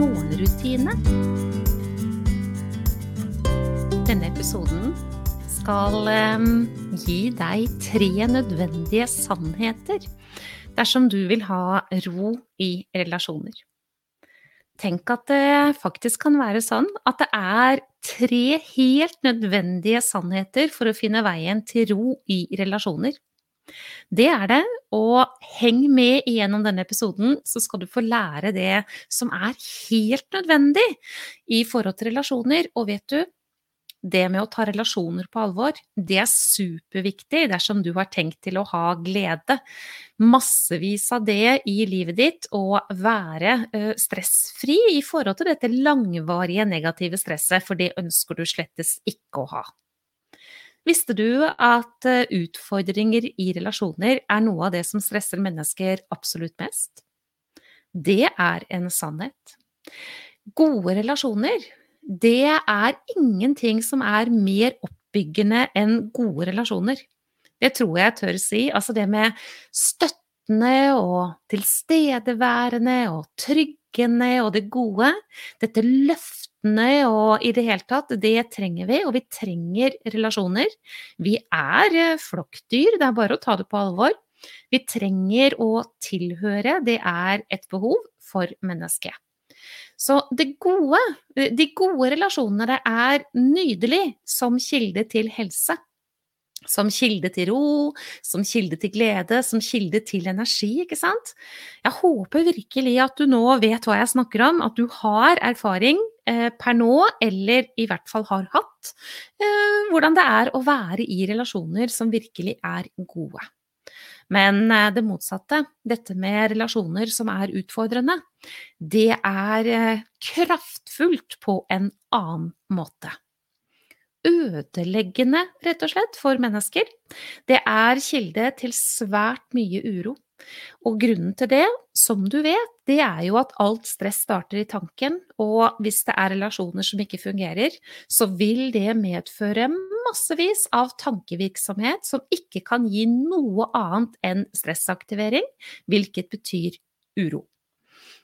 morgenrutine. Denne episoden skal um, gi deg tre nødvendige sannheter dersom du vil ha ro i relasjoner. Tenk at det faktisk kan være sånn at det er tre helt nødvendige sannheter for å finne veien til ro i relasjoner. Det er det, og heng med igjennom denne episoden, så skal du få lære det som er helt nødvendig i forhold til relasjoner. Og vet du, det med å ta relasjoner på alvor, det er superviktig dersom du har tenkt til å ha glede. Massevis av det i livet ditt, og være stressfri i forhold til dette langvarige negative stresset, for det ønsker du slettes ikke å ha. Visste du at utfordringer i relasjoner er noe av det som stresser mennesker absolutt mest? Det er en sannhet. Gode relasjoner, det er ingenting som er mer oppbyggende enn gode relasjoner. Det tror jeg tør si. Altså det med støttende og tilstedeværende og tryggende og det gode. Dette løftende og i det hele tatt, det trenger vi, og vi trenger relasjoner. Vi er eh, flokkdyr, det er bare å ta det på alvor. Vi trenger å tilhøre, det er et behov for mennesket. Så gode, de gode relasjonene er nydelig som kilde til helse. Som kilde til ro, som kilde til glede, som kilde til energi, ikke sant? Jeg håper virkelig at du nå vet hva jeg snakker om, at du har erfaring eh, per nå, eller i hvert fall har hatt, eh, hvordan det er å være i relasjoner som virkelig er gode. Men eh, det motsatte, dette med relasjoner som er utfordrende, det er eh, kraftfullt på en annen måte ødeleggende, rett og slett, for mennesker. Det er kilde til svært mye uro. Og grunnen til det, som du vet, det er jo at alt stress starter i tanken, og hvis det er relasjoner som ikke fungerer, så vil det medføre massevis av tankevirksomhet som ikke kan gi noe annet enn stressaktivering, hvilket betyr uro.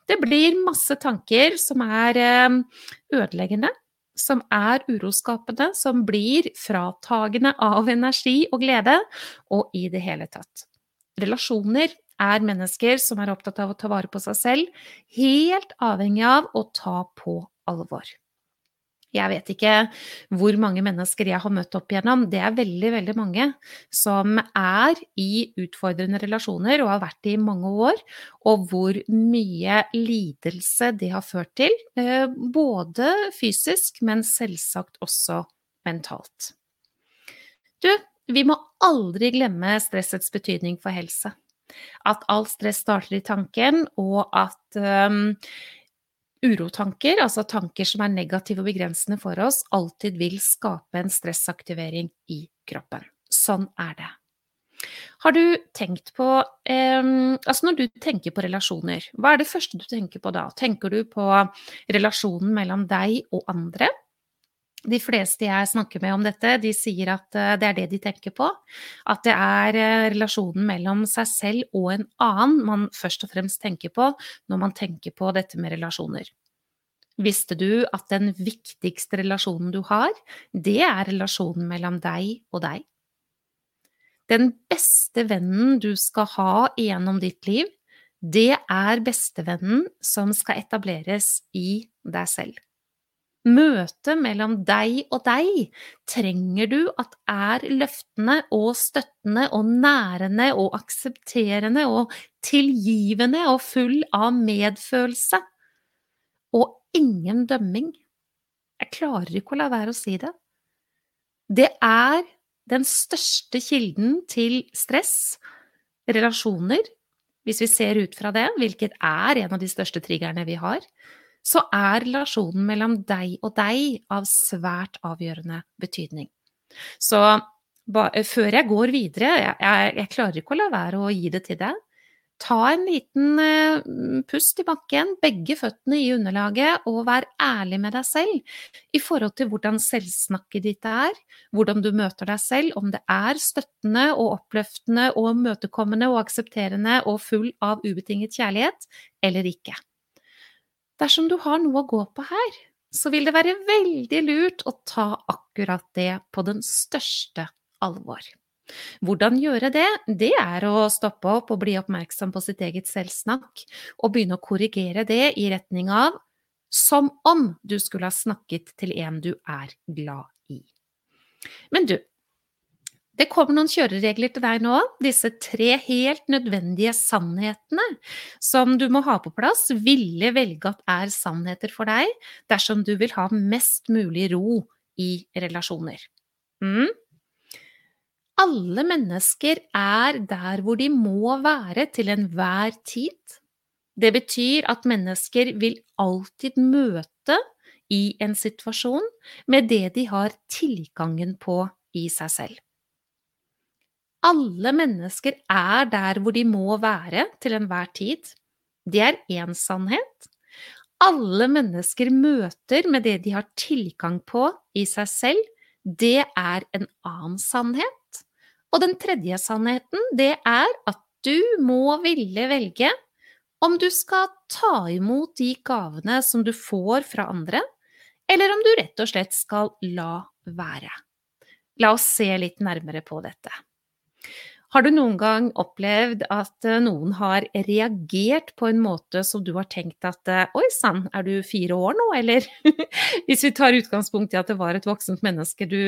Det blir masse tanker som er eh, ødeleggende, som er uroskapende, som blir fratagende av energi og glede, og i det hele tatt. Relasjoner er mennesker som er opptatt av å ta vare på seg selv, helt avhengig av å ta på alvor. Jeg vet ikke hvor mange mennesker jeg har møtt opp igjennom, det er veldig, veldig mange som er i utfordrende relasjoner og har vært det i mange år, og hvor mye lidelse det har ført til, eh, både fysisk, men selvsagt også mentalt. Du, vi må aldri glemme stressets betydning for helse. At all stress starter i tanken, og at um, urotanker, altså tanker som er negative og begrensende for oss, alltid vil skape en stressaktivering i kroppen. Sånn er det. Har du tenkt på eh, Altså når du tenker på relasjoner, hva er det første du tenker på da? Tenker du på relasjonen mellom deg og andre? De fleste jeg snakker med om dette, de sier at eh, det er det de tenker på. At det er eh, relasjonen mellom seg selv og en annen man først og fremst tenker på når man tenker på dette med relasjoner. Visste du at den viktigste relasjonen du har, det er relasjonen mellom deg og deg? Den beste vennen du skal ha gjennom ditt liv, det er bestevennen som skal etableres i deg selv. Møtet mellom deg og deg trenger du at er løftende og støttende og nærende og aksepterende og tilgivende og full av medfølelse. Og ingen dømming. Jeg klarer ikke å la være å si det. Det er den største kilden til stress, relasjoner, hvis vi ser ut fra det, hvilket er en av de største triggerne vi har, så er relasjonen mellom deg og deg av svært avgjørende betydning. Så ba, før jeg går videre, jeg, jeg, jeg klarer ikke å la være å gi det til deg, Ta en liten eh, pust i bakken, begge føttene i underlaget, og vær ærlig med deg selv i forhold til hvordan selvsnakket ditt er, hvordan du møter deg selv, om det er støttende og oppløftende og møtekommende og aksepterende og full av ubetinget kjærlighet, eller ikke. Dersom du har noe å gå på her, så vil det være veldig lurt å ta akkurat det på den største alvor. Hvordan gjøre det? Det er å stoppe opp og bli oppmerksom på sitt eget selvsnakk, og begynne å korrigere det i retning av som om du skulle ha snakket til en du er glad i. Men du, det kommer noen kjøreregler til deg nå, disse tre helt nødvendige sannhetene som du må ha på plass, ville velge at er sannheter for deg dersom du vil ha mest mulig ro i relasjoner. Mm? alle mennesker er der hvor de må være til enhver tid. Det betyr at mennesker vil alltid møte i en situasjon med det de har tilgangen på i seg selv. Alle mennesker er der hvor de må være til enhver tid. Det er én sannhet. Alle mennesker møter med det de har tilgang på i seg selv. Det er en annen sannhet. Og den tredje sannheten, det er at du må ville velge om du skal ta imot de gavene som du får fra andre, eller om du rett og slett skal la være. La oss se litt nærmere på dette. Har du noen gang opplevd at eh, noen har reagert på en måte som du har tenkt at eh, oi sann, er du fire år nå, eller? Hvis vi tar utgangspunkt i at det var et voksent menneske du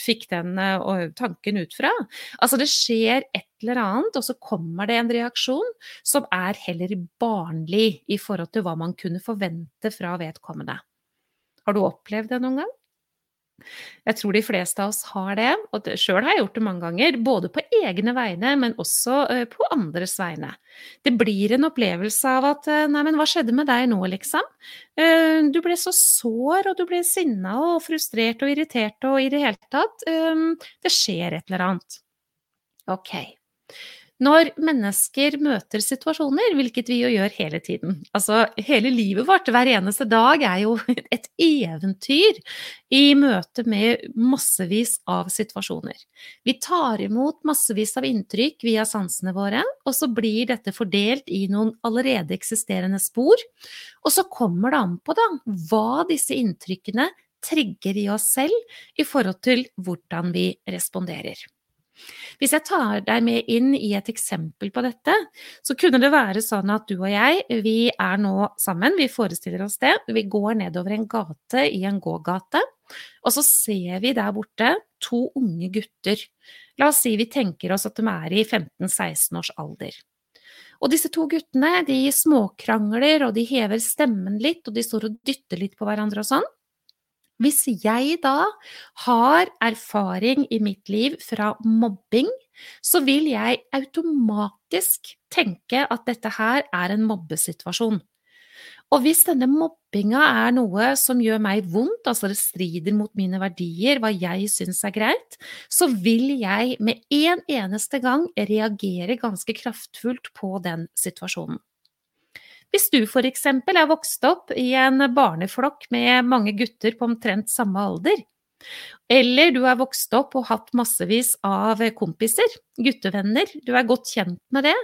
fikk den eh, tanken ut fra. Altså det skjer et eller annet, og så kommer det en reaksjon som er heller barnlig i forhold til hva man kunne forvente fra vedkommende. Har du opplevd det noen gang? Jeg tror de fleste av oss har det, og sjøl har jeg gjort det mange ganger. Både på egne vegne, men også eh, på andres vegne. Det blir en opplevelse av at eh, 'nei, men hva skjedde med deg nå', liksom? Eh, du ble så sår, og du ble sinna og frustrert og irritert og i det hele tatt. Det skjer et eller annet. Ok. Når mennesker møter situasjoner, hvilket vi jo gjør hele tiden Altså hele livet vårt, hver eneste dag, er jo et eventyr i møte med massevis av situasjoner. Vi tar imot massevis av inntrykk via sansene våre, og så blir dette fordelt i noen allerede eksisterende spor. Og så kommer det an på da, hva disse inntrykkene trigger i oss selv i forhold til hvordan vi responderer. Hvis jeg tar deg med inn i et eksempel på dette, så kunne det være sånn at du og jeg, vi er nå sammen, vi forestiller oss det. Vi går nedover en gate i en gågate, og så ser vi der borte to unge gutter. La oss si vi tenker oss at de er i 15-16 års alder. Og disse to guttene de småkrangler, og de hever stemmen litt, og de står og dytter litt på hverandre og sånn. Hvis jeg da har erfaring i mitt liv fra mobbing, så vil jeg automatisk tenke at dette her er en mobbesituasjon. Og hvis denne mobbinga er noe som gjør meg vondt, altså det strider mot mine verdier, hva jeg syns er greit, så vil jeg med en eneste gang reagere ganske kraftfullt på den situasjonen. Hvis du eksempel er vokst opp i en barneflokk med mange gutter på omtrent samme alder, eller du er vokst opp og hatt massevis av kompiser, guttevenner, du er godt kjent med det,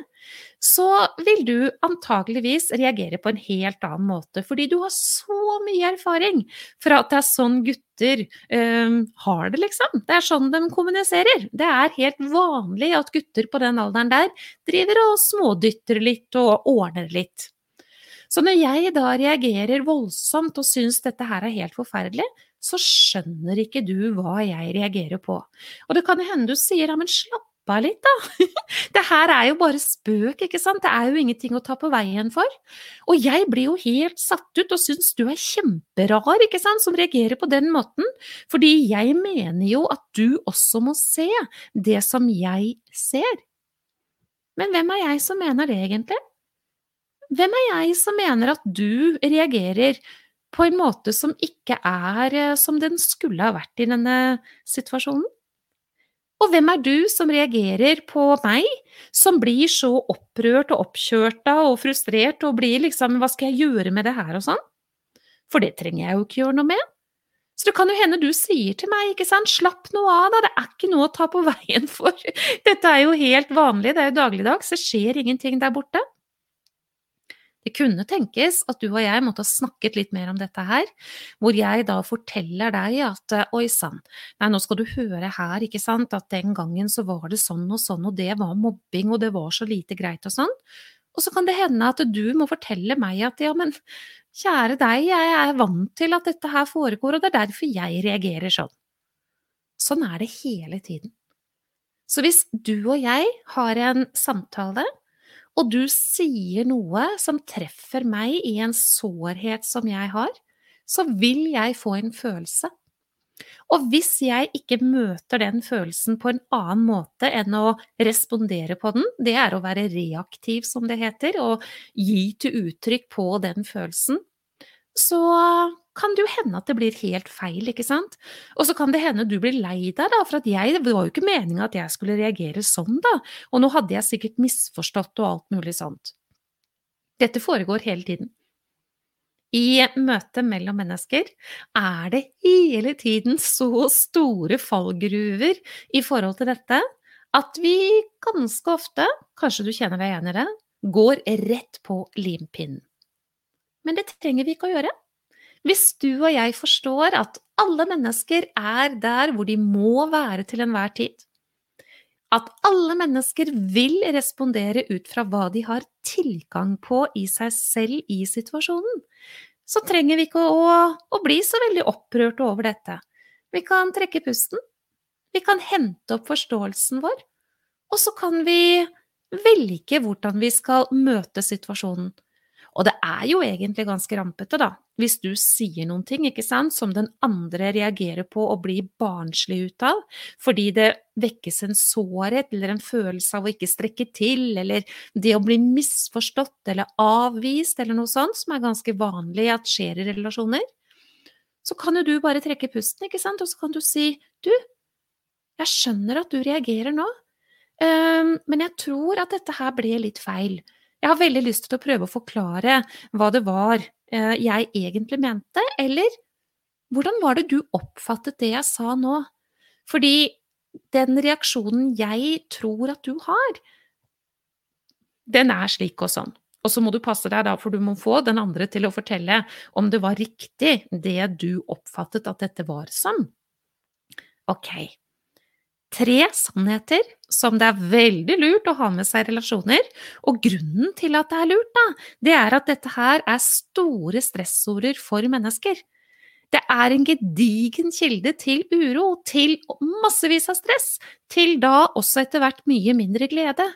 så vil du antageligvis reagere på en helt annen måte, fordi du har så mye erfaring fra at det er sånn gutter øh, har det, liksom. Det er sånn de kommuniserer. Det er helt vanlig at gutter på den alderen der driver og smådytter litt og ordner litt. Så når jeg da reagerer voldsomt og syns dette her er helt forferdelig, så skjønner ikke du hva jeg reagerer på. Og det kan hende du sier ja, men slapp av litt, da. Det her er jo bare spøk, ikke sant, det er jo ingenting å ta på veien for. Og jeg blir jo helt satt ut og syns du er kjemperar, ikke sant, som reagerer på den måten, fordi jeg mener jo at du også må se det som jeg ser. Men hvem er jeg som mener det, egentlig? Hvem er jeg som mener at du reagerer på en måte som ikke er eh, som den skulle ha vært i denne situasjonen? Og hvem er du som reagerer på meg, som blir så opprørt og oppkjørta og frustrert og blir liksom Hva skal jeg gjøre med det her og sånn? For det trenger jeg jo ikke gjøre noe med. Så det kan jo hende du sier til meg, ikke sant, slapp noe av da, det er ikke noe å ta på veien for. Dette er jo helt vanlig, det er jo dagligdags, det skjer ingenting der borte. Det kunne tenkes at du og jeg måtte ha snakket litt mer om dette her, hvor jeg da forteller deg at oi sann, nei nå skal du høre her, ikke sant, at den gangen så var det sånn og sånn, og det var mobbing, og det var så lite greit og sånn. Og så kan det hende at du må fortelle meg at ja, men kjære deg, jeg er vant til at dette her foregår, og det er derfor jeg reagerer sånn. Sånn er det hele tiden. Så hvis du og jeg har en samtale og du sier noe som treffer meg i en sårhet som jeg har, så vil jeg få en følelse. Og hvis jeg ikke møter den følelsen på en annen måte enn å respondere på den, det er å være reaktiv, som det heter, og gi til uttrykk på den følelsen, så kan det jo hende at det blir helt feil, ikke sant? Og så kan det hende du blir lei deg, da, for at jeg, det var jo ikke meninga at jeg skulle reagere sånn, da, og nå hadde jeg sikkert misforstått og alt mulig sånt. Dette foregår hele tiden. I møtet mellom mennesker er det hele tiden så store fallgruver i forhold til dette at vi ganske ofte, kanskje du kjenner deg igjen i det, går rett på limpinnen. Men det trenger vi ikke å gjøre. Hvis du og jeg forstår at alle mennesker er der hvor de må være til enhver tid, at alle mennesker vil respondere ut fra hva de har tilgang på i seg selv i situasjonen, så trenger vi ikke å, å bli så veldig opprørte over dette. Vi kan trekke pusten, vi kan hente opp forståelsen vår, og så kan vi velge hvordan vi skal møte situasjonen. Og det er jo egentlig ganske rampete, da, hvis du sier noen ting, ikke sant, som den andre reagerer på og blir barnslig ut av, fordi det vekkes en sårhet eller en følelse av å ikke strekke til, eller det å bli misforstått eller avvist eller noe sånt, som er ganske vanlig at skjer i relasjoner, så kan jo du bare trekke pusten, ikke sant, og så kan du si du, jeg skjønner at du reagerer nå, men jeg tror at dette her ble litt feil. Jeg har veldig lyst til å prøve å forklare hva det var eh, jeg egentlig mente, eller hvordan var det du oppfattet det jeg sa nå? Fordi den reaksjonen jeg tror at du har, den er slik og sånn. Og så må du passe deg da, for du må få den andre til å fortelle om det var riktig det du oppfattet at dette var som. Ok, tre sannheter som det er veldig lurt å ha med seg i relasjoner. Og grunnen til at det er lurt, da, det er at dette her er store stressorder for mennesker. Det er en gedigen kilde til uro, til massevis av stress, til da også etter hvert mye mindre glede.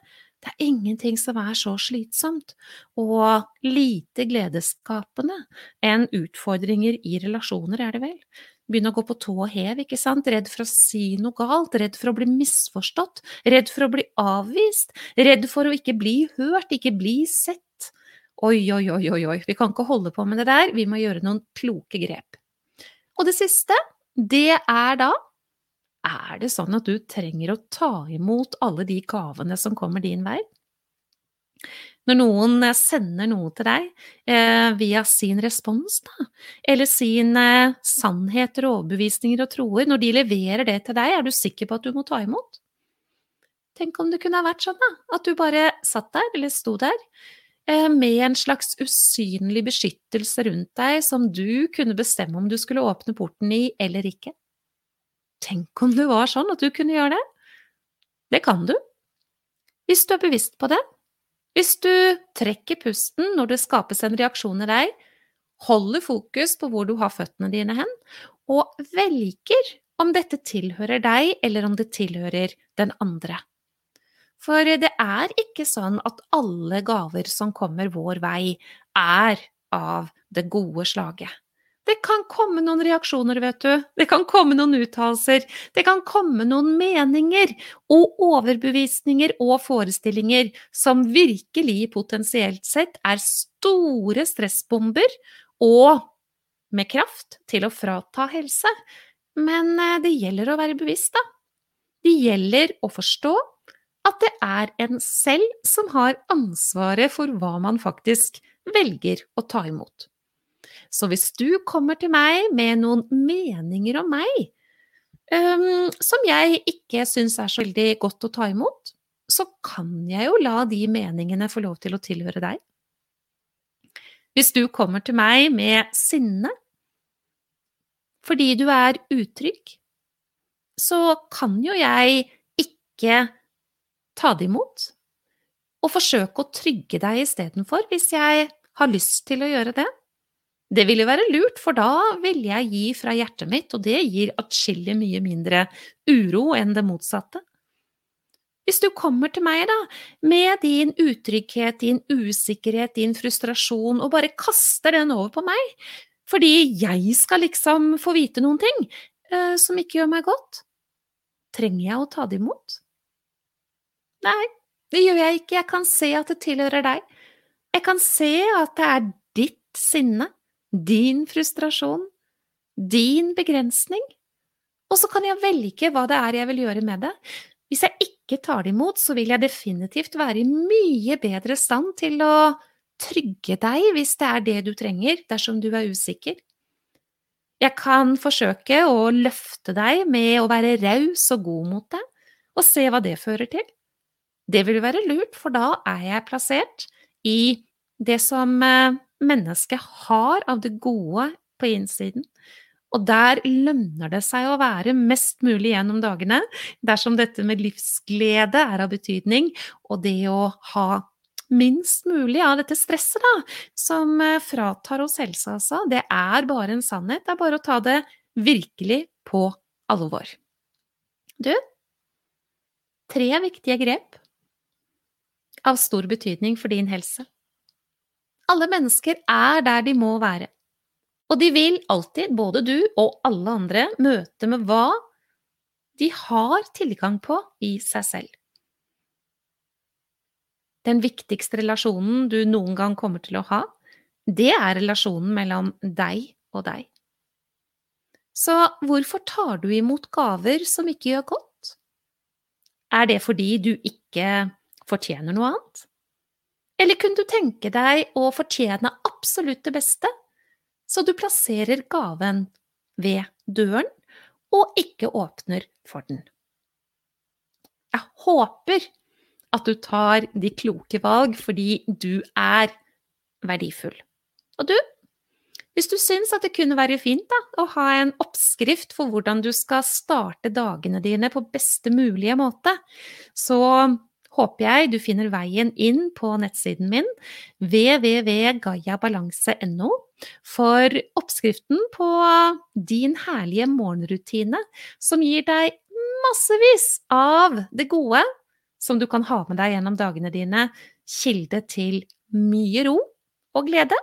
Det er ingenting som er så slitsomt og lite gledesskapende enn utfordringer i relasjoner, er det vel begynne å gå på tå og hev, ikke sant, redd for å si noe galt, redd for å bli misforstått, redd for å bli avvist, redd for å ikke bli hørt, ikke bli sett. Oi, oi, oi, oi, oi, vi kan ikke holde på med det der, vi må gjøre noen kloke grep. Og det siste, det er da er det sånn at du trenger å ta imot alle de gavene som kommer din vei? Når noen eh, sender noe til deg eh, via sin respons, da, eller sine sannheter og overbevisninger og troer, når de leverer det til deg, er du sikker på at du må ta imot? Tenk om det kunne ha vært sånn, da, at du bare satt der, eller sto der, eh, med en slags usynlig beskyttelse rundt deg som du kunne bestemme om du skulle åpne porten i eller ikke. Tenk om det var sånn at du kunne gjøre det? Det kan du. Hvis du er bevisst på det, hvis du trekker pusten når det skapes en reaksjon i deg, holder fokus på hvor du har føttene dine hen, og velger om dette tilhører deg, eller om det tilhører den andre. For det er ikke sånn at alle gaver som kommer vår vei, er av det gode slaget. Det kan komme noen reaksjoner, vet du. Det kan komme noen uttalelser. Det kan komme noen meninger og overbevisninger og forestillinger som virkelig potensielt sett er store stressbomber og med kraft til å frata helse. Men eh, det gjelder å være bevisst, da. Det gjelder å forstå at det er en selv som har ansvaret for hva man faktisk velger å ta imot. Så hvis du kommer til meg med noen meninger om meg um, som jeg ikke syns er så veldig godt å ta imot, så kan jeg jo la de meningene få lov til å tilhøre deg. Hvis du kommer til meg med sinne fordi du er utrygg, så kan jo jeg ikke ta det imot og forsøke å trygge deg istedenfor, hvis jeg har lyst til å gjøre det. Det ville være lurt, for da vil jeg gi fra hjertet mitt, og det gir atskillig mye mindre uro enn det motsatte. Hvis du kommer til meg, da, med din utrygghet, din usikkerhet, din frustrasjon, og bare kaster den over på meg, fordi jeg skal liksom få vite noen ting uh, som ikke gjør meg godt, trenger jeg å ta det imot? Nei, det gjør jeg ikke, jeg kan se at det tilhører deg. Jeg kan se at det er ditt sinne, din frustrasjon, din begrensning, og så kan jeg velge hva det er jeg vil gjøre med det. Hvis jeg ikke tar det imot, så vil jeg definitivt være i mye bedre stand til å trygge deg hvis det er det du trenger dersom du er usikker. Jeg kan forsøke å løfte deg med å være raus og god mot deg, og se hva det fører til. Det vil være lurt, for da er jeg plassert i det som eh, mennesket har av det gode på innsiden. Og der lønner det seg å være mest mulig gjennom dagene, dersom dette med livsglede er av betydning, og det å ha minst mulig av dette stresset, da, som eh, fratar oss helsa, altså. Det er bare en sannhet. Det er bare å ta det virkelig på alvor. Du, tre viktige grep av stor betydning for din helse. Alle mennesker er der de må være, og de vil alltid, både du og alle andre, møte med hva de har tilgang på i seg selv. Den viktigste relasjonen du noen gang kommer til å ha, det er relasjonen mellom deg og deg. Så hvorfor tar du imot gaver som ikke gjør godt? Er det fordi du ikke fortjener noe annet? Eller kunne du tenke deg å fortjene absolutt det beste, så du plasserer gaven ved døren og ikke åpner for den? Jeg håper at du tar de kloke valg fordi du er verdifull. Og du, hvis du syns at det kunne være fint da, å ha en oppskrift for hvordan du skal starte dagene dine på beste mulige måte, så håper jeg du finner veien inn på nettsiden min www.gayabalanse.no for oppskriften på din herlige morgenrutine som gir deg massevis av det gode som du kan ha med deg gjennom dagene dine, kilde til mye ro og glede,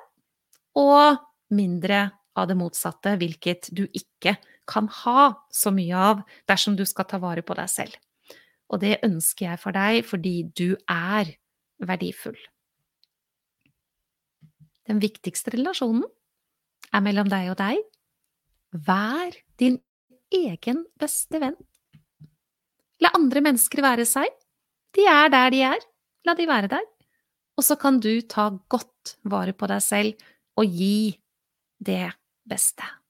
og mindre av det motsatte, hvilket du ikke kan ha så mye av dersom du skal ta vare på deg selv. Og det ønsker jeg for deg fordi du er verdifull. Den viktigste relasjonen er mellom deg og deg. Vær din egen beste venn. La andre mennesker være seg. De er der de er. La de være der. Og så kan du ta godt vare på deg selv og gi det beste.